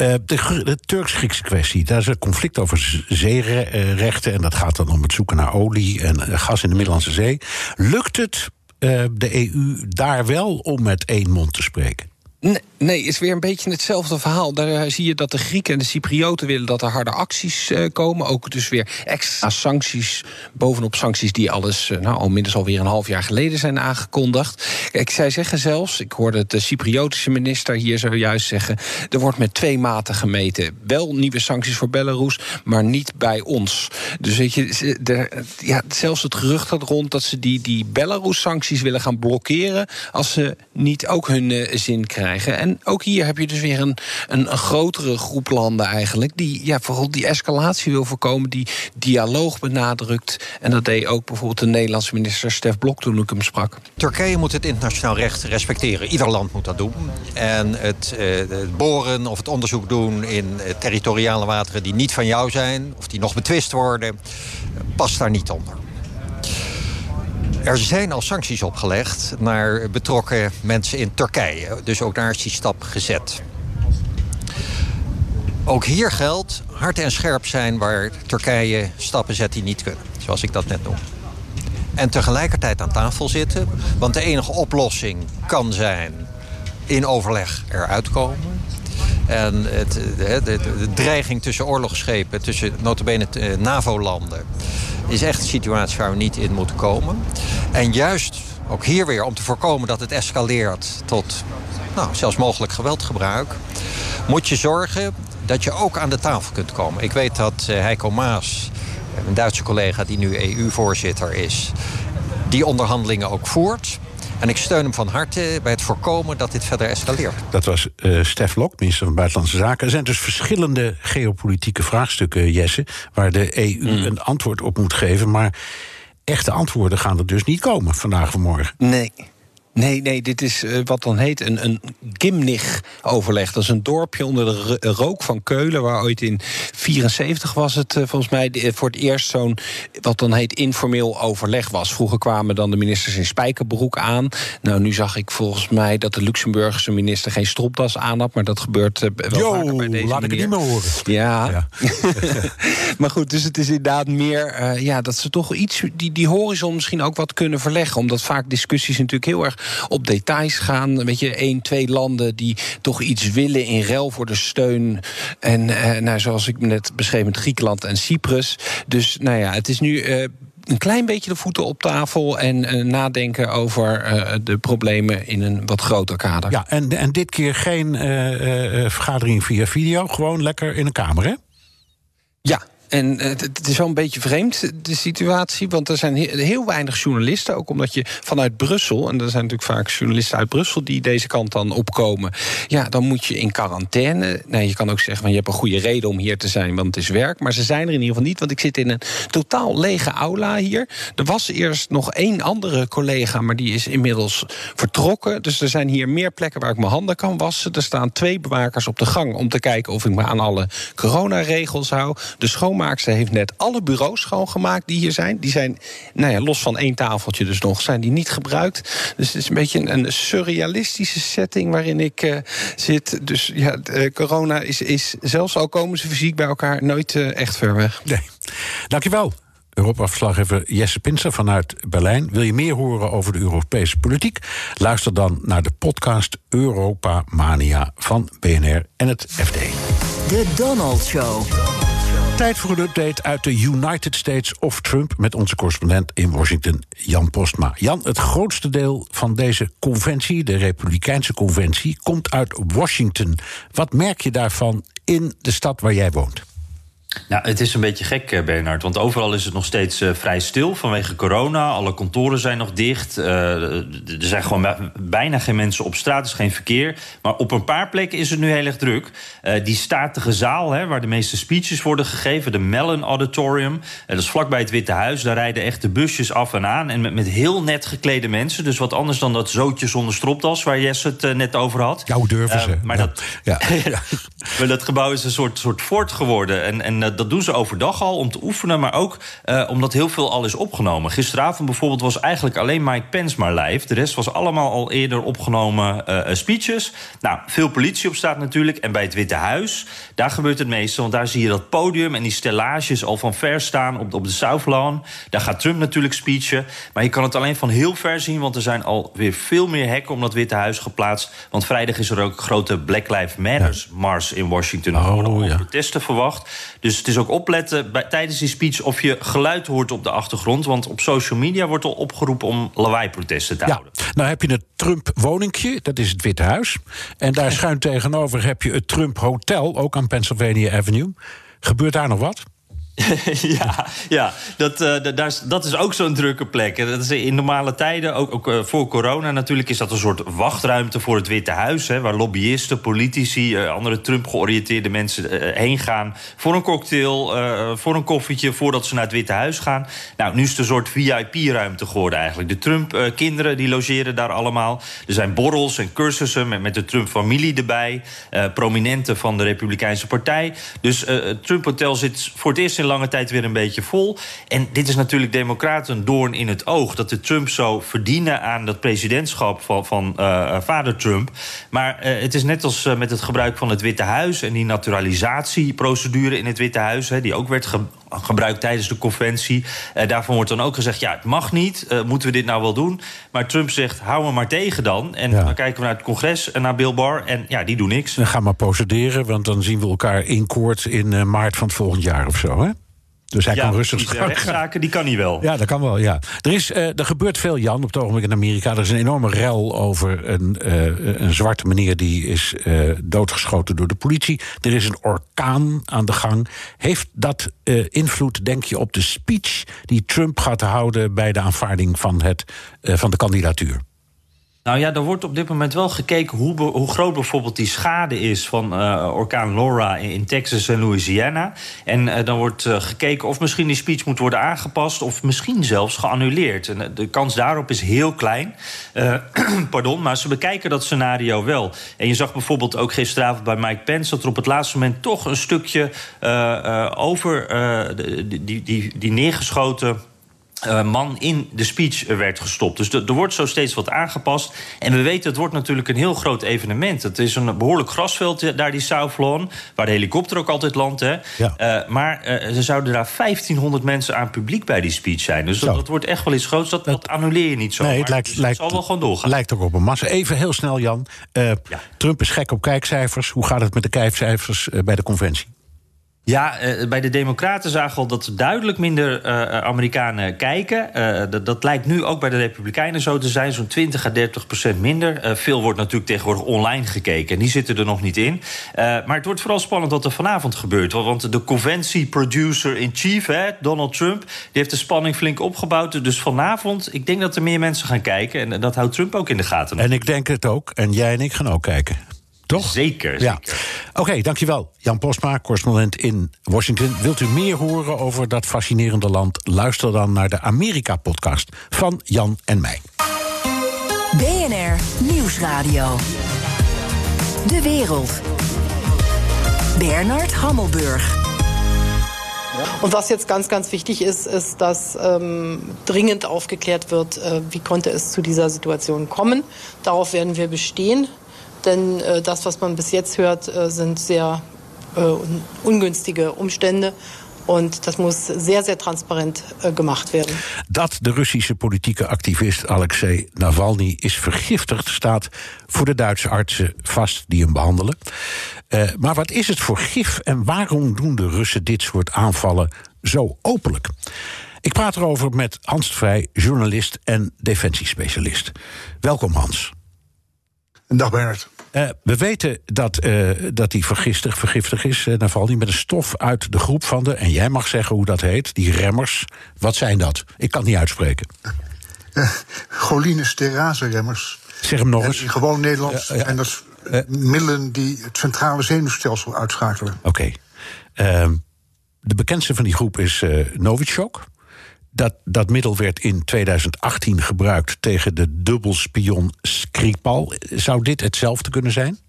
Uh, de, Turks-Griekse kwestie, daar is een conflict over zeerechten. En dat gaat dan om het zoeken naar olie en gas in de Middellandse Zee. Lukt het uh, de EU daar wel om met één mond te spreken? Nee, is weer een beetje hetzelfde verhaal. Daar zie je dat de Grieken en de Cyprioten willen dat er harde acties uh, komen. Ook dus weer extra sancties, bovenop sancties die alles uh, nou, al minstens alweer een half jaar geleden zijn aangekondigd. Kijk, zij zeggen zelfs, ik hoorde de Cypriotische minister hier zojuist zeggen, er wordt met twee maten gemeten. Wel nieuwe sancties voor Belarus, maar niet bij ons. Dus weet je, ja, zelfs het gerucht gaat rond dat ze die, die Belarus-sancties willen gaan blokkeren als ze niet ook hun zin krijgen. En ook hier heb je dus weer een, een, een, grotere groep landen eigenlijk... die ja, vooral die escalatie wil voorkomen, die dialoog benadrukt. En dat deed ook bijvoorbeeld de Nederlandse minister Stef Blok toen ik hem sprak. Turkije moet het internationaal recht respecteren. Ieder land moet dat doen. En het, uh, het boren of het onderzoek doen in territoriale wateren... die niet van jou zijn of die nog betwist worden, past daar niet onder. Er zijn al sancties opgelegd naar betrokken mensen in Turkije. Dus ook daar is die stap gezet. Ook hier geldt hard en scherp zijn waar Turkije stappen zet die niet kunnen. Zoals ik dat net noem. En tegelijkertijd aan tafel zitten. Want de enige oplossing kan zijn in overleg eruit komen. En het, de, dreiging tussen oorlogsschepen, tussen notabene NAVO-landen is echt een situatie waar we niet in moeten komen. En juist ook hier weer om te voorkomen dat het escaleert tot nou, zelfs mogelijk geweldgebruik, moet je zorgen dat je ook aan de tafel kunt komen. Ik weet dat uh, Heiko Maas, een Duitse collega die nu EU-voorzitter is, die onderhandelingen ook voert. En ik steun hem van harte bij het voorkomen dat dit verder escaleert. Dat was uh, Stef Lok, minister van Buitenlandse Zaken. Er zijn dus verschillende geopolitieke vraagstukken, Jesse... waar de EU mm. een antwoord op moet geven. Maar echte antwoorden gaan er dus niet komen vandaag of morgen. Nee. Nee, nee, dit is uh, wat dan heet een, een Gimnich-overleg. Dat is een dorpje onder de rook van Keulen... waar ooit in 74 was het uh, volgens mij voor het eerst zo'n... wat dan heet informeel overleg was. Vroeger kwamen dan de ministers in spijkerbroek aan. Nou, nu zag ik volgens mij dat de Luxemburgse minister... geen stropdas aan had, maar dat gebeurt wel Yo, vaker bij deze laat ik het niet meer horen. Ja. ja. [laughs] maar goed, dus het is inderdaad meer... ja, dat ze toch iets, die, die horizon misschien ook wat kunnen verleggen. Omdat vaak discussies natuurlijk heel erg op details gaan. Weet je, één, twee landen die toch iets willen in ruil voor de steun. En eh, nou, zoals ik net beschreef met Griekenland en Cyprus. Dus nou ja, het is nu. Uh, een klein beetje de voeten op tafel en uh, nadenken over uh, de problemen in een wat groter kader. Ja, en, en dit keer geen uh, vergadering via video, gewoon lekker in een kamer, hè? Ja, en het is wel een beetje vreemd, de situatie. Want er zijn heel weinig journalisten. Ook omdat je vanuit Brussel... en er zijn natuurlijk vaak journalisten uit Brussel... die deze kant dan opkomen. Ja, dan moet je in quarantaine. Nou, je kan ook zeggen, van, je hebt een goede reden om hier te zijn... want het is werk. Maar ze zijn er in ieder geval niet. Want ik zit in een totaal lege aula hier. Er was eerst nog één andere collega... maar die is inmiddels vertrokken. Dus er zijn hier meer plekken waar ik mijn handen kan wassen. Er staan twee bewakers op de gang... om te kijken of ik me aan alle coronaregels hou. De schoonmaak ze heeft net alle bureaus schoongemaakt die hier zijn. Die zijn, nou ja, los van één tafeltje dus nog, zijn die niet gebruikt. Dus het is een beetje een, een surrealistische setting waarin ik uh, zit. Dus ja, uh, corona is, is, zelfs al komen ze fysiek bij elkaar, nooit uh, echt ver weg. Nee. Dankjewel. Europa-verslaggever Jesse Pinser vanuit Berlijn. Wil je meer horen over de Europese politiek? Luister dan naar de podcast Europa Mania van BNR en het FD. De Donald Show. Tijd voor een update uit de United States of Trump met onze correspondent in Washington, Jan Postma. Jan, het grootste deel van deze conventie, de Republikeinse conventie, komt uit Washington. Wat merk je daarvan in de stad waar jij woont? Nou, het is een beetje gek, eh, Bernard. Want overal is het nog steeds uh, vrij stil vanwege corona. Alle kantoren zijn nog dicht. Uh, er zijn gewoon bijna geen mensen op straat, er is geen verkeer. Maar op een paar plekken is het nu heel erg druk. Uh, die statige zaal, hè, waar de meeste speeches worden gegeven, de Mellon Auditorium. dat is vlakbij het Witte Huis. Daar rijden echt de busjes af en aan. En met, met heel net geklede mensen. Dus wat anders dan dat zootje zonder stropdas, waar Jesse het net over had. Jou durven ze. maar, ja. Dat, [laughs] ja. maar dat gebouw is een soort, soort fort geworden. En, en dat doen ze overdag al om te oefenen, maar ook uh, omdat heel veel al is opgenomen. Gisteravond bijvoorbeeld was eigenlijk alleen Mike Pence maar live. De rest was allemaal al eerder opgenomen uh, speeches. Nou, veel politie op staat natuurlijk. En bij het Witte Huis, daar gebeurt het meeste. Want daar zie je dat podium en die stellages al van ver staan op, op de South Lawn. Daar gaat Trump natuurlijk speechen. Maar je kan het alleen van heel ver zien, want er zijn alweer veel meer hekken om dat Witte Huis geplaatst. Want vrijdag is er ook grote Black Lives Matters mars in Washington. Oh, ja. protesten verwacht. Dus het is ook opletten bij, tijdens die speech of je geluid hoort op de achtergrond. Want op social media wordt al opgeroepen om lawaai-protesten te Ja, houden. nou heb je het Trump-woningje, dat is het Witte Huis. En daar [laughs] schuin tegenover heb je het Trump Hotel, ook aan Pennsylvania Avenue. Gebeurt daar nog wat? [laughs] ja, ja dat, daar is, dat is ook zo'n drukke plek. Dat is in normale tijden, ook, ook uh, voor corona natuurlijk... is dat een soort wachtruimte voor het Witte Huis... Hè, waar lobbyisten, politici, uh, andere Trump-georiënteerde mensen heen gaan... voor een cocktail, voor een koffietje, voordat ze naar het Witte Huis gaan. Nou, nu is het een soort VIP-ruimte geworden eigenlijk. De Trump-kinderen die logeren daar allemaal. Er zijn borrels en cursussen met, met de Trump-familie erbij. prominenten van de Republikeinse Partij. Dus het Trump-hotel zit voor het eerst in lange tijd weer een beetje vol. En dit is natuurlijk democraten een doorn in het oog... dat de Trump zo verdienen aan dat presidentschap van, van uh, vader Trump. Maar uh, het is net als uh, met het gebruik van het Witte Huis... en die naturalisatieprocedure in het Witte Huis... Die ook werd ge gebruikt tijdens de conventie. daarvan wordt dan ook gezegd, ja, het mag niet. moeten we dit nou wel doen? Maar Trump zegt, hou me maar tegen dan. En ja. dan kijken we naar het congres en naar Bill Barr... en ja, die doen niks. Dan gaan maar procederen, want dan zien we elkaar in koord... in maart van het volgend jaar of zo, hè? Dus hij ja, kan rustig rechtszaken, die kan hij wel. Ja, dat kan wel, ja. Er, is, uh, er gebeurt veel, Jan, op het ogenblik in Amerika. Er is een enorme rel over een, uh, een zwarte meneer... die is uh, doodgeschoten door de politie. Er is een orkaan aan de gang. Heeft dat invloed, denk je, op de speech... die Trump gaat houden bij de aanvaarding van, het, van de kandidatuur? Nou ja, er wordt op dit moment wel gekeken hoe, hoe groot bijvoorbeeld die schade is van uh, orkaan Laura in, Texas en Louisiana. En uh, dan wordt uh, gekeken of misschien die speech moet worden aangepast of misschien zelfs geannuleerd. En de kans daarop is heel klein. [clears throat] pardon, maar ze bekijken dat scenario wel. En je zag bijvoorbeeld ook gisteravond bij Mike Pence dat er op het laatste moment toch een stukje over die, die, die neergeschoten. Uh, man in de speech werd gestopt. Dus er wordt zo steeds wat aangepast. En we weten, het wordt natuurlijk een heel groot evenement. Het is een behoorlijk grasveld daar, die South Lawn... waar de helikopter ook altijd landt. Hè. Ja. Uh, maar uh, er zouden daar 1500 mensen aan publiek bij die speech zijn. Dus dat, dat, wordt echt wel iets groots. Dat, dat annuleer je niet zo. Nee, het lijkt, dus lijkt, zal wel gewoon doorgaan. lijkt ook op een massa. Even heel snel, Jan. Ja. Trump is gek op kijkcijfers. Hoe gaat het met de kijkcijfers bij de conventie? Ja, uh, bij de Democraten zagen we al dat duidelijk minder uh, Amerikanen kijken. Uh, dat, dat, lijkt nu ook bij de Republikeinen zo te zijn, zo'n 20 à 30 procent minder. veel wordt natuurlijk tegenwoordig online gekeken en die zitten er nog niet in. maar het wordt vooral spannend wat er vanavond gebeurt. Want de conventie-producer-in-chief, Donald Trump, die heeft de spanning flink opgebouwd. Dus vanavond, ik denk dat er meer mensen gaan kijken en dat houdt Trump ook in de gaten. En ik denk het ook, en jij en ik gaan ook kijken. Toch? Zeker, ja. zeker. Oké, okay, dankjewel. Jan Postma, correspondent in Washington. Wilt u meer horen over dat fascinerende land? Luister dan naar de Amerika-podcast van Jan en mij. BNR Nieuwsradio. De wereld. Bernard Hammelburg. Und was jetzt ganz, ganz wichtig ist, ist, dass ähm, dringend aufgeklärt wird, äh, wie konnte es zu dieser Situation kommen. Darauf werden wir bestehen. Denn äh, das, was man bis jetzt hört, äh, sind sehr äh, ungünstige Umstände. Und das muss sehr, sehr transparent äh, gemacht werden. Dat de Russische politieke activist Alexei Navalny is vergiftigd, staat voor de Duitse artsen vast die hem behandelen. Uh, maar wat is het voor gif en waarom doen de Russen dit soort aanvallen zo openlijk? Ik praat erover met Hans Vrij, journalist en defensiespecialist. Welkom Hans. Dag Bernard. Uh, we weten dat, uh, dat hij vergiftig, vergiftig is, uh, Navalny, met een stof uit de groep van de, en jij mag zeggen hoe dat heet, die remmers. Wat zijn dat? Ik kan het niet uitspreken. Cholinesterase remmers. Zeg hem nog eens. In gewoon Nederlands. En dat middelen die het centrale zenuwstelsel uitschakelen. Oké. Okay. Ehm, de bekendste van die groep is Novichok. Dat, dat middel werd in 2018 gebruikt tegen de dubbelspion Skripal. Zou dit hetzelfde kunnen zijn?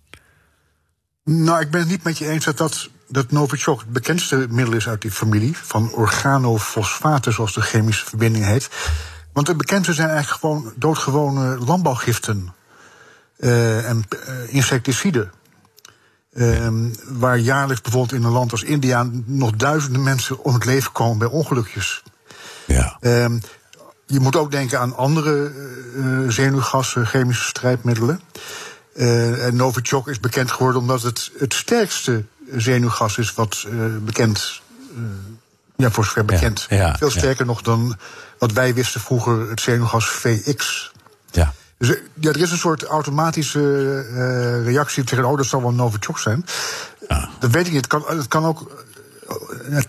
Nou, ik ben het niet met je eens dat, dat, dat Novichok het bekendste middel is uit die familie. Van organofosfaten, zoals de chemische verbinding heet. Want de bekendste zijn eigenlijk gewoon doodgewone landbouwgiften. Uh, en uh, insecticiden. Uh, waar jaarlijks bijvoorbeeld in een land als India nog duizenden mensen om het leven komen bij ongelukjes. Ja. Um, je moet ook denken aan andere uh, zenuwgassen, chemische strijdmiddelen. Uh, en Novichok is bekend geworden omdat het het sterkste zenuwgas is wat uh, bekend, ja, voor zover bekend. Ja, ja, Veel sterker ja. nog dan wat wij wisten vroeger, het zenuwgas VX. Ja. Dus ja, er is een soort automatische reactie tegen, oh, dat zal wel Novichok zijn. Dat weet ik niet. Het kan, het kan ook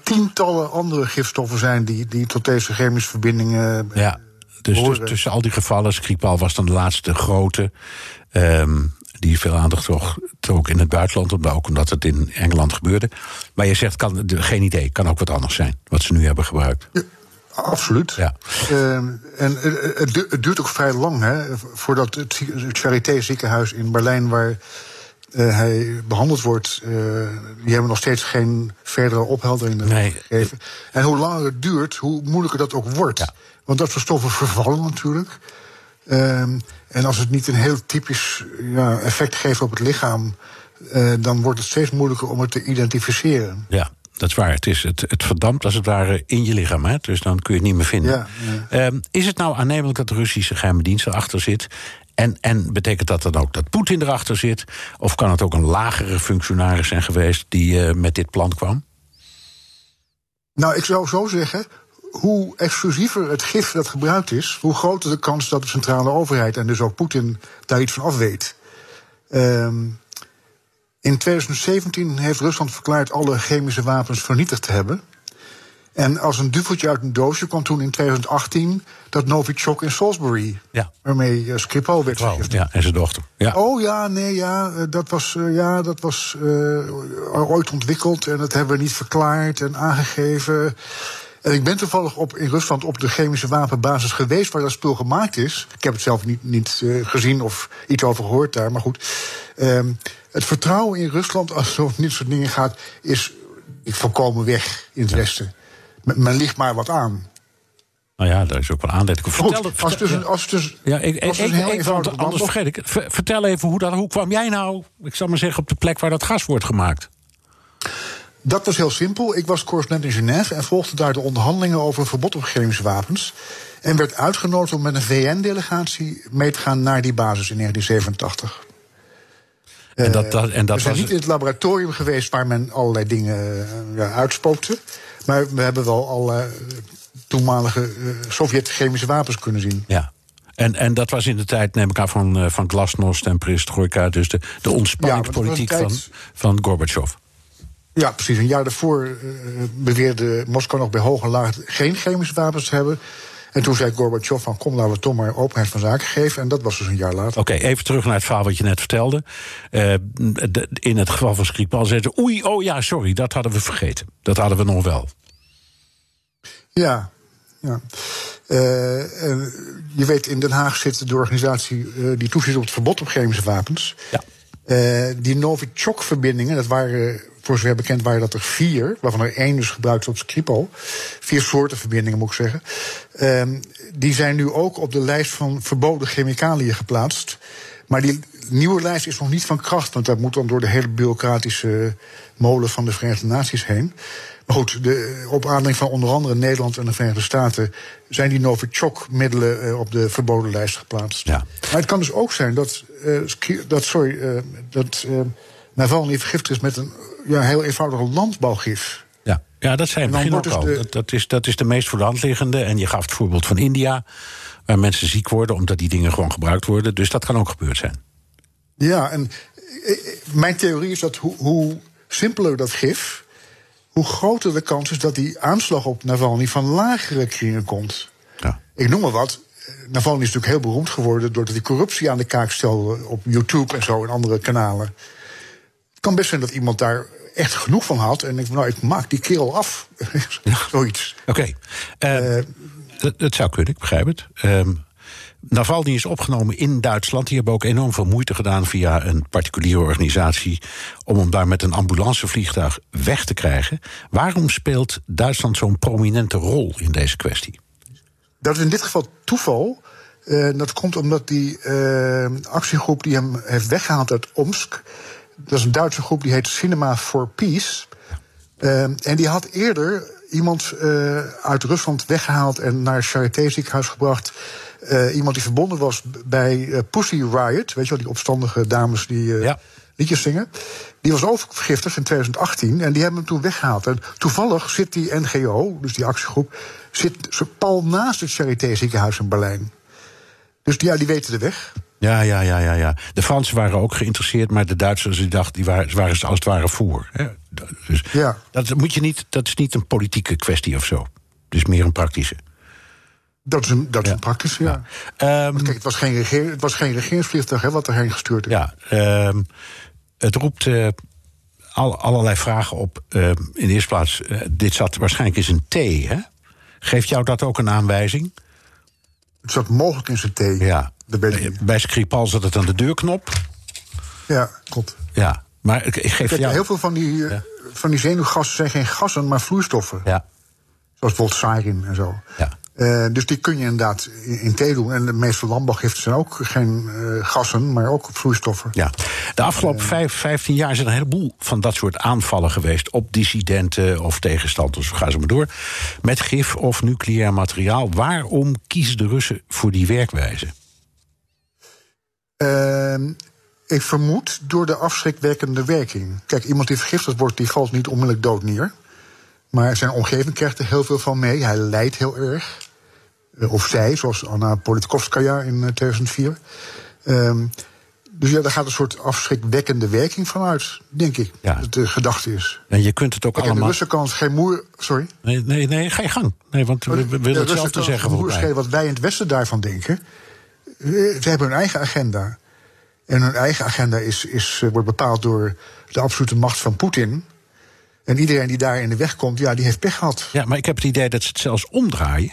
tientallen andere gifstoffen zijn die, die tot deze chemische verbindingen. Ja, dus tussen, tussen al die gevallen, Skripal was dan de laatste grote. Um, die veel aandacht toch trok in het buitenland, omdat, ook omdat het in Engeland gebeurde. Maar je zegt, kan, geen idee, kan ook wat anders zijn, wat ze nu hebben gebruikt. Ja, absoluut. Ja. Um, en het, het, duurt ook vrij lang, hè, voordat het, het Charité ziekenhuis in Berlijn, waar uh, hij behandeld wordt, uh, die hebben nog steeds geen verdere opheldering nee. gegeven. En hoe langer het duurt, hoe moeilijker dat ook wordt. Ja. Want dat soort stoffen vervallen natuurlijk. Um, en als het niet een heel typisch ja, effect geeft op het lichaam, uh, dan wordt het steeds moeilijker om het te identificeren. Ja. Dat is waar. Het, is, het, het verdampt als het ware in je lichaam. Hè? Dus dan kun je het niet meer vinden. Ja. Um, is het nou aannemelijk dat de Russische geheime dienst erachter zit? En, en betekent dat dan ook dat Poetin erachter zit? Of kan het ook een lagere functionaris zijn geweest die uh, met dit plan kwam? Nou, ik zou zo zeggen. Hoe exclusiever het gif dat gebruikt is, hoe groter de kans dat de centrale overheid en dus ook Poetin daar iets van af weet. Um, in 2017 heeft Rusland verklaard alle chemische wapens vernietigd te hebben. En als een duveltje uit een doosje kwam toen in 2018 dat Novichok in Salisbury. Ja. Waarmee uh, Skripal werd wow. Ja, en zijn dochter. Ja. Oh ja, nee, ja, dat was, uh, ja, dat was uh, ooit ontwikkeld en dat hebben we niet verklaard en aangegeven. En ik ben toevallig op, in Rusland op de chemische wapenbasis geweest waar dat spul gemaakt is. Ik heb het zelf niet, niet gezien of iets over gehoord daar, maar goed. Um, het vertrouwen in Rusland als het over dit soort dingen gaat, is volkomen weg in het ja. Westen. Men, ligt maar wat aan. Nou ja, daar is ook wel aanleiding. Vertel, Goed, als dus, als dus, ja, ik, als dus ik, heel ik, anders vergeet ik. Vertel even hoe, dat, hoe kwam jij nou, ik zal maar zeggen, op de plek waar dat gas wordt gemaakt? Dat was heel simpel. Ik was correspondent in Genève en volgde daar de onderhandelingen over een verbod op chemische wapens. En werd uitgenodigd om met een VN-delegatie mee te gaan naar die basis in 1987. En dat, dat, en dat we zijn was niet in het laboratorium geweest waar men allerlei dingen uh, ja, uitspookte. Maar we hebben wel al uh, toenmalige uh, Sovjet-chemische wapens kunnen zien. Ja. En, en dat was in de tijd, neem ik aan, van, uh, van Glasnost en Perestroika. Dus de, de ontspanningspolitiek ja, van, van Gorbachev. Ja, precies. Een jaar daarvoor beweerde Moskou nog bij hoog en laag geen chemische wapens te hebben. En toen zei Gorbachev van kom, laten we toch maar openheid van zaken geven. En dat was dus een jaar later. Oké, okay, even terug naar het verhaal wat je net vertelde. Uh, de, in het geval van Skripal zeiden ze... oei, oh ja, sorry, dat hadden we vergeten. Dat hadden we nog wel. Ja, ja. Uh, uh, je weet, in Den Haag zit de organisatie die toeziet op het verbod op chemische wapens. Ja. Die Novichok-verbindingen, dat waren voor zover bekend waren dat er vier, waarvan er één dus gebruikt op Skripal. Vier soorten verbindingen, moet ik zeggen. Um, die zijn nu ook op de lijst van verboden chemicaliën geplaatst. Maar die nieuwe lijst is nog niet van kracht, want dat moet dan door de hele bureaucratische molen van de Verenigde Naties heen. Maar goed, de, op aanleiding van onder andere Nederland en de Verenigde Staten zijn die Novichok-middelen eh, op de verboden lijst geplaatst. Ja. Maar het kan dus ook zijn dat, eh, ski- dat, sorry, eh, dat Navalny vergiftigd is met een ja, heel eenvoudige landbouwgif. Ja, ja dat zijn begin ook wordt al. dus de- Dat, dat, is, dat is de meest voor de hand liggende. En je gaf het voorbeeld van India, waar mensen ziek worden omdat die dingen gewoon gebruikt worden. Dus dat kan ook gebeurd zijn. Ja, en mijn theorie is dat hoe, hoe simpeler dat gif, hoe groter de kans is dat die aanslag op Navalny van lagere kringen komt. Ja. Ik noem maar wat. eh, Navalny is natuurlijk heel beroemd geworden doordat hij corruptie aan de kaak stelde op YouTube en zo en andere kanalen. Het kan best zijn dat iemand daar echt genoeg van had en ik, nou, ik maak die kerel af. [laughs] Zoiets. Oké. Eh, dat, dat zou kunnen, ik begrijp het. Ehm Navalny is opgenomen in Duitsland. Die hebben ook enorm veel moeite gedaan via een particuliere organisatie. om hem daar met een ambulancevliegtuig weg te krijgen. Waarom speelt Duitsland zo'n prominente rol in deze kwestie? Dat is in dit geval toeval. Eh, dat komt omdat die eh, actiegroep die hem heeft weggehaald uit Omsk. Dat is een Duitse groep die heet Cinema for Peace. Eh, en die had eerder iemand uit Rusland weggehaald en naar Charité ziekenhuis gebracht. Eh, iemand die verbonden was bij eh, Pussy Riot. Weet je wel, die opstandige dames die eh, liedjes zingen. Die was ook vergiftigd in 2018 en die hebben hem toen weggehaald. En toevallig zit die NGO, dus die actiegroep, zit zo pal naast het Charité ziekenhuis in Berlijn. Dus ja, die weten de weg. Ja, ja, ja, ja, ja. De Fransen waren ook geïnteresseerd, maar de Duitsers die dachten, die waren, waren ze als het ware voor. Hè? Dus ja. dat, moet je niet, dat is niet een politieke kwestie of zo. Het is meer een praktische. Dat is een, dat is een praktische, ja. Want kijk, het was geen, regeer, het was geen regeringsvliegtuig hè, wat erheen gestuurd is. Ja, ehm, het roept eh, al, allerlei vragen op. Ehm, in de eerste plaats, eh, dit zat waarschijnlijk in zijn thee, hè? Geeft jou dat ook een aanwijzing? Het zat mogelijk in zijn thee. Ja. Niet. Bij Skripal zat het aan de deurknop. Ja, klopt. Ja, maar ik, ik geef Kijk, jou... heel veel van die, eh, van die zenuwgassen zijn geen gassen, maar vloeistoffen. Ja. Zoals bijvoorbeeld sarin en zo. Ja. Eh, dus die kun je inderdaad in, thee doen. En de meeste landbouwgiften zijn ook geen eh, gassen, maar ook vloeistoffen. Ja. De afgelopen vijf, 15 jaar zijn er een heleboel van dat soort aanvallen geweest op dissidenten of tegenstanders. Ga ze maar door. Met gif of nucleair materiaal. Waarom kiezen de Russen voor die werkwijze? Ehm, ik vermoed door de afschrikwekkende werking. Kijk, iemand die vergiftigd wordt, die valt niet onmiddellijk dood neer. Maar zijn omgeving krijgt er heel veel van mee. Hij lijdt heel erg. Eh, Of zij, zoals Anna Politkovskaya in eh, 2004. Ehm, dus ja, daar gaat een soort afschrikwekkende werking van uit, denk ik. Dat de gedachte is. En je kunt het ook Kijk, en de allemaal. Russen kan geen moer. Sorry. Nee, nee, nee, ga je gang. Nee, want we, we willen De hetzelfde zeggen geen moer wat wij in het Westen daarvan denken. Eh, Ze hebben hun eigen agenda. En hun eigen agenda is, is, eh, wordt bepaald door de absolute macht van Poetin. En iedereen die daar in de weg komt, ja, die heeft pech gehad. Ja, maar ik heb het idee dat ze het zelfs omdraaien.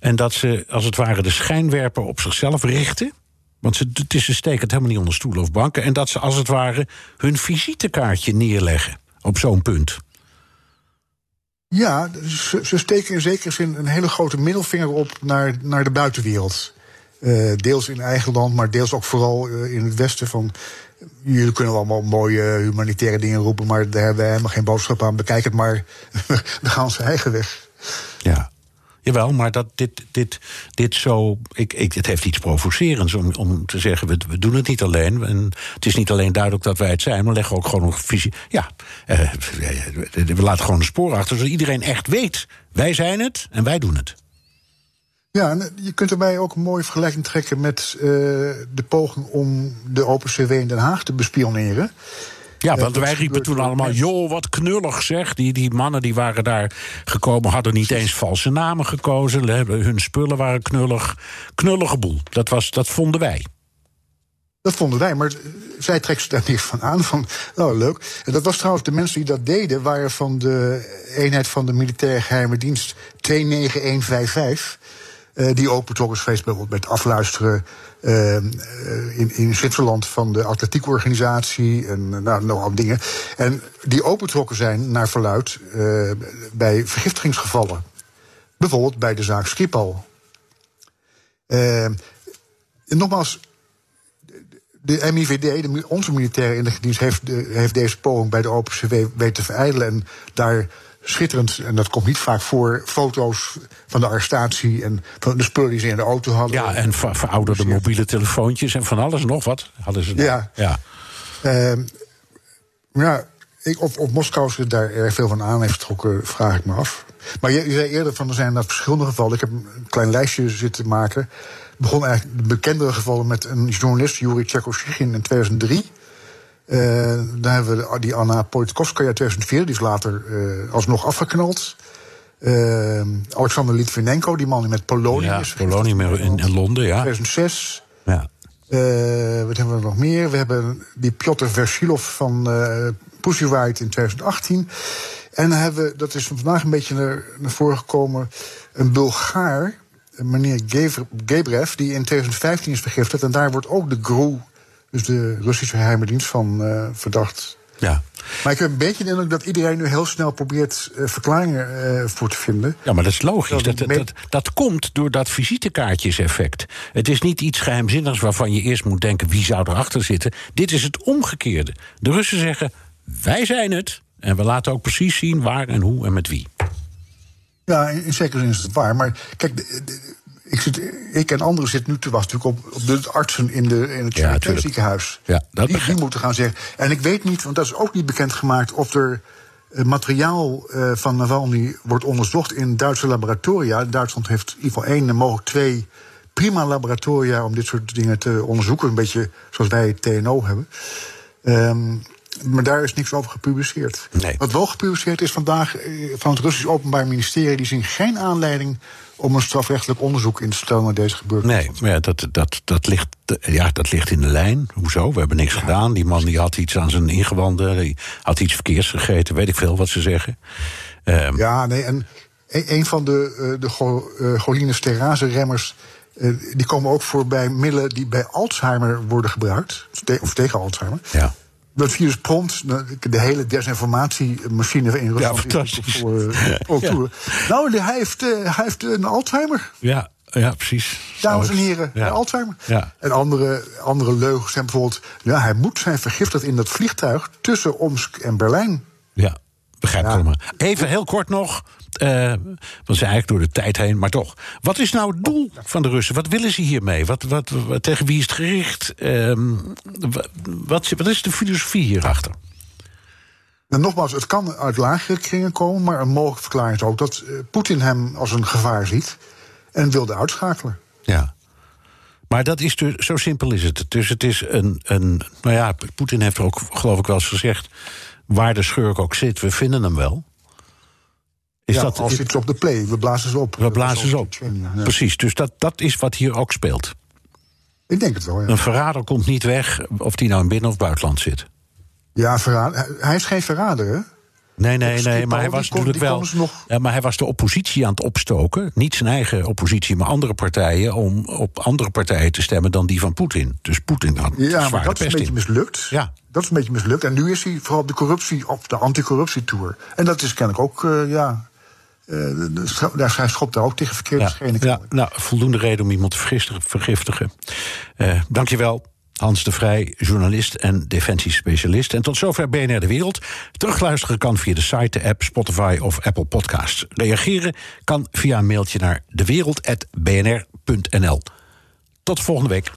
En dat ze, als het ware, de schijnwerper op zichzelf richten. Want ze, het is, ze steken het helemaal niet onder stoelen of banken. En dat ze, als het ware, hun visitekaartje neerleggen op zo'n punt. Ja, ze, ze steken in zekere zin een hele grote middelvinger op naar, naar de buitenwereld. Eh, deels in eigen land, maar deels ook vooral eh, in het Westen. Van, jullie kunnen wel allemaal mooie humanitaire dingen roepen, maar daar hebben we helemaal geen boodschap aan. Bekijk het maar, [laughs] we gaan onze eigen weg. Ja. Jawel, maar dat dit, dit, dit zo. Ik, ik, het heeft iets provocerends om, om te zeggen: we, we doen het niet alleen. En het is niet alleen duidelijk dat wij het zijn, maar leggen ook gewoon een visie. Ja, eh, we laten gewoon een spoor achter, zodat iedereen echt weet: wij zijn het en wij doen het. Ja, je kunt erbij ook een mooie vergelijking trekken met uh, de poging om de OpenCW in Den Haag te bespioneren. Ja, want wij riepen toen allemaal, joh, wat knullig zeg. Die, die mannen die waren daar gekomen, hadden niet eens valse namen gekozen. Hun spullen waren knullig. Knullige boel. Dat, was, dat vonden wij. Dat vonden wij, maar zij trekt ze daar niks van aan. Van, nou, leuk. En dat was trouwens, de mensen die dat deden, waren van de eenheid van de militaire geheime dienst 29155. Uh, die ook betrokken is geweest bijvoorbeeld met afluisteren uh, in, in Zwitserland van de atletiekorganisatie en nou, nogal dingen. En die ook betrokken zijn, naar verluid, bij vergiftigingsgevallen. Bijvoorbeeld bij de zaak Skripal. en nogmaals, de MIVD, de, onze militaire inlichtingendienst, heeft, heeft deze poging bij de OpenCW weten te verijdelen. En daar schitterend, en dat komt niet vaak voor, foto's van de arrestatie en van de spullen die ze in de auto hadden. Ja, en ver- verouderde mobiele telefoontjes en van alles nog wat hadden ze. daar. Ja. ja. Ehm, ja, ik, of, of Moskou zich daar erg veel van aan heeft getrokken, vraag ik me af. Maar je, je zei eerder van er zijn dat verschillende gevallen. Ik heb een klein lijstje zitten maken. Het begon eigenlijk de bekendere gevallen met een journalist, Yuri Tchaikovsky, in 2003. Eh, dan hebben we die Anna Politkovskaya in 2004, die is later eh, alsnog afgeknald. Eh, Alexander Litvinenko, die man die met polonium Ja, is in, in Londen, ja. 2006. ja. Eh, wat hebben we nog meer? We hebben die Piotr Vershilov van eh Pussy Riot in 2018. En dan hebben we, dat is vandaag een beetje naar, naar voren gekomen, een Bulgaar, meneer Gebrev, die in 2015 is vergiftigd. En daar wordt ook de GRU, dus de Russische geheime dienst, van eh, verdacht. Ja. Maar ik heb een beetje de indruk dat iedereen nu heel snel probeert eh, verklaringen eh, voor te vinden. Ja, maar dat is logisch. Dat Dat, komt door dat visitekaartjeseffect. Het is niet iets geheimzinnigs waarvan je eerst moet denken... wie zou erachter zitten. Dit is het omgekeerde. De Russen zeggen, wij zijn het. En we laten ook precies zien waar en hoe en met wie. Ja, in, in zekere zin is het waar. Maar kijk, de- de- ik, zit, ik en anderen zitten nu te wachten natuurlijk op, op de artsen in, de, in het Ja, ziekenhuis. Ja, dat die, die moeten gaan zeggen. En ik weet niet, want dat is ook niet bekendgemaakt, of er eh, materiaal eh, van Navalny wordt onderzocht in Duitse laboratoria. Duitsland heeft in ieder geval één en mogelijk twee prima laboratoria om dit soort dingen te onderzoeken. Een beetje zoals wij het TNO hebben. Ehm, maar daar is niks over gepubliceerd. Nee. Wat wel gepubliceerd is vandaag eh, van het Russisch Openbaar Ministerie, die zien geen aanleiding om een strafrechtelijk onderzoek in te stellen naar deze gebeurtenis. Nee, maar ja, dat, dat, dat, ligt, ja, dat ligt in de lijn. Hoezo? We hebben niks gedaan. Die man die had iets aan zijn ingewanden. Die had iets verkeers gegeten. Weet ik veel wat ze zeggen. Ehm, Ja, nee, en een, een van de, eh, de eh, cholinesterase-remmers... eh, die komen ook voor bij middelen die bij Alzheimer worden gebruikt. Of tegen Alzheimer. ja. Dat virus prompt, nou, de hele desinformatiemachine in Rusland... is fantastisch. Voor, eh. [laughs] Nou, hij heeft, eh, hij heeft een Alzheimer. Ja, ja, precies. Dames en heren, Ja. Alzheimer. Ja. En andere, andere leugens zijn bijvoorbeeld... Ja, hij moet zijn vergiftigd in dat vliegtuig tussen Omsk en Berlijn. Ja, begrijp ik Ja. allemaal. Even heel kort nog. eh we zijn eigenlijk door de tijd heen, maar toch. Wat is nou het doel van de Russen? Wat willen ze hiermee? Wat, wat, wat- tegen wie is het gericht? Ehm, wa- wat, wat is de filosofie hierachter? En nogmaals, het kan uit lagere kringen komen, maar een mogelijke verklaring is ook dat eh, Poetin hem als een gevaar ziet en wilde uitschakelen. Ja. Maar dat is dus, zo simpel is het. Dus het is een, een. Nou ja, Poetin heeft er ook, geloof ik, wel eens gezegd. Waar de schurk ook zit, we vinden hem wel. Is ja, dat, als iets op de play, we blazen ze op. we blazen ze op. Ja. Precies, dus dat, dat is wat hier ook speelt. Ik denk het wel, ja. Een verrader komt niet weg of die nou in binnen- of buitenland zit. Ja, verraad, hij, hij is geen verrader, hè? Nee, nee, nee, maar hij was kon- natuurlijk wel. nog- Ja, maar hij was de oppositie aan het opstoken. Niet zijn eigen oppositie, maar andere partijen. om op andere partijen te stemmen dan die van Poetin. Dus Poetin had Ja, zwaar maar dat is een beetje in. mislukt. Ja. Dat is een beetje mislukt. En nu is hij vooral op de corruptie, op de anticorruptietour. En dat is kennelijk ook, eh, ja. eh, daar, hij schopt daar ook tegen verkeerde Ja, schenen. ja, nou, voldoende reden om iemand te vergiftigen. Eh, dankjewel. Hans de Vrij, journalist en defensiespecialist. En tot zover BNR De Wereld. Terugluisteren kan via de site, de app, Spotify of Apple Podcasts. Reageren kan via een mailtje naar dewereld.bnr.nl. Tot volgende week.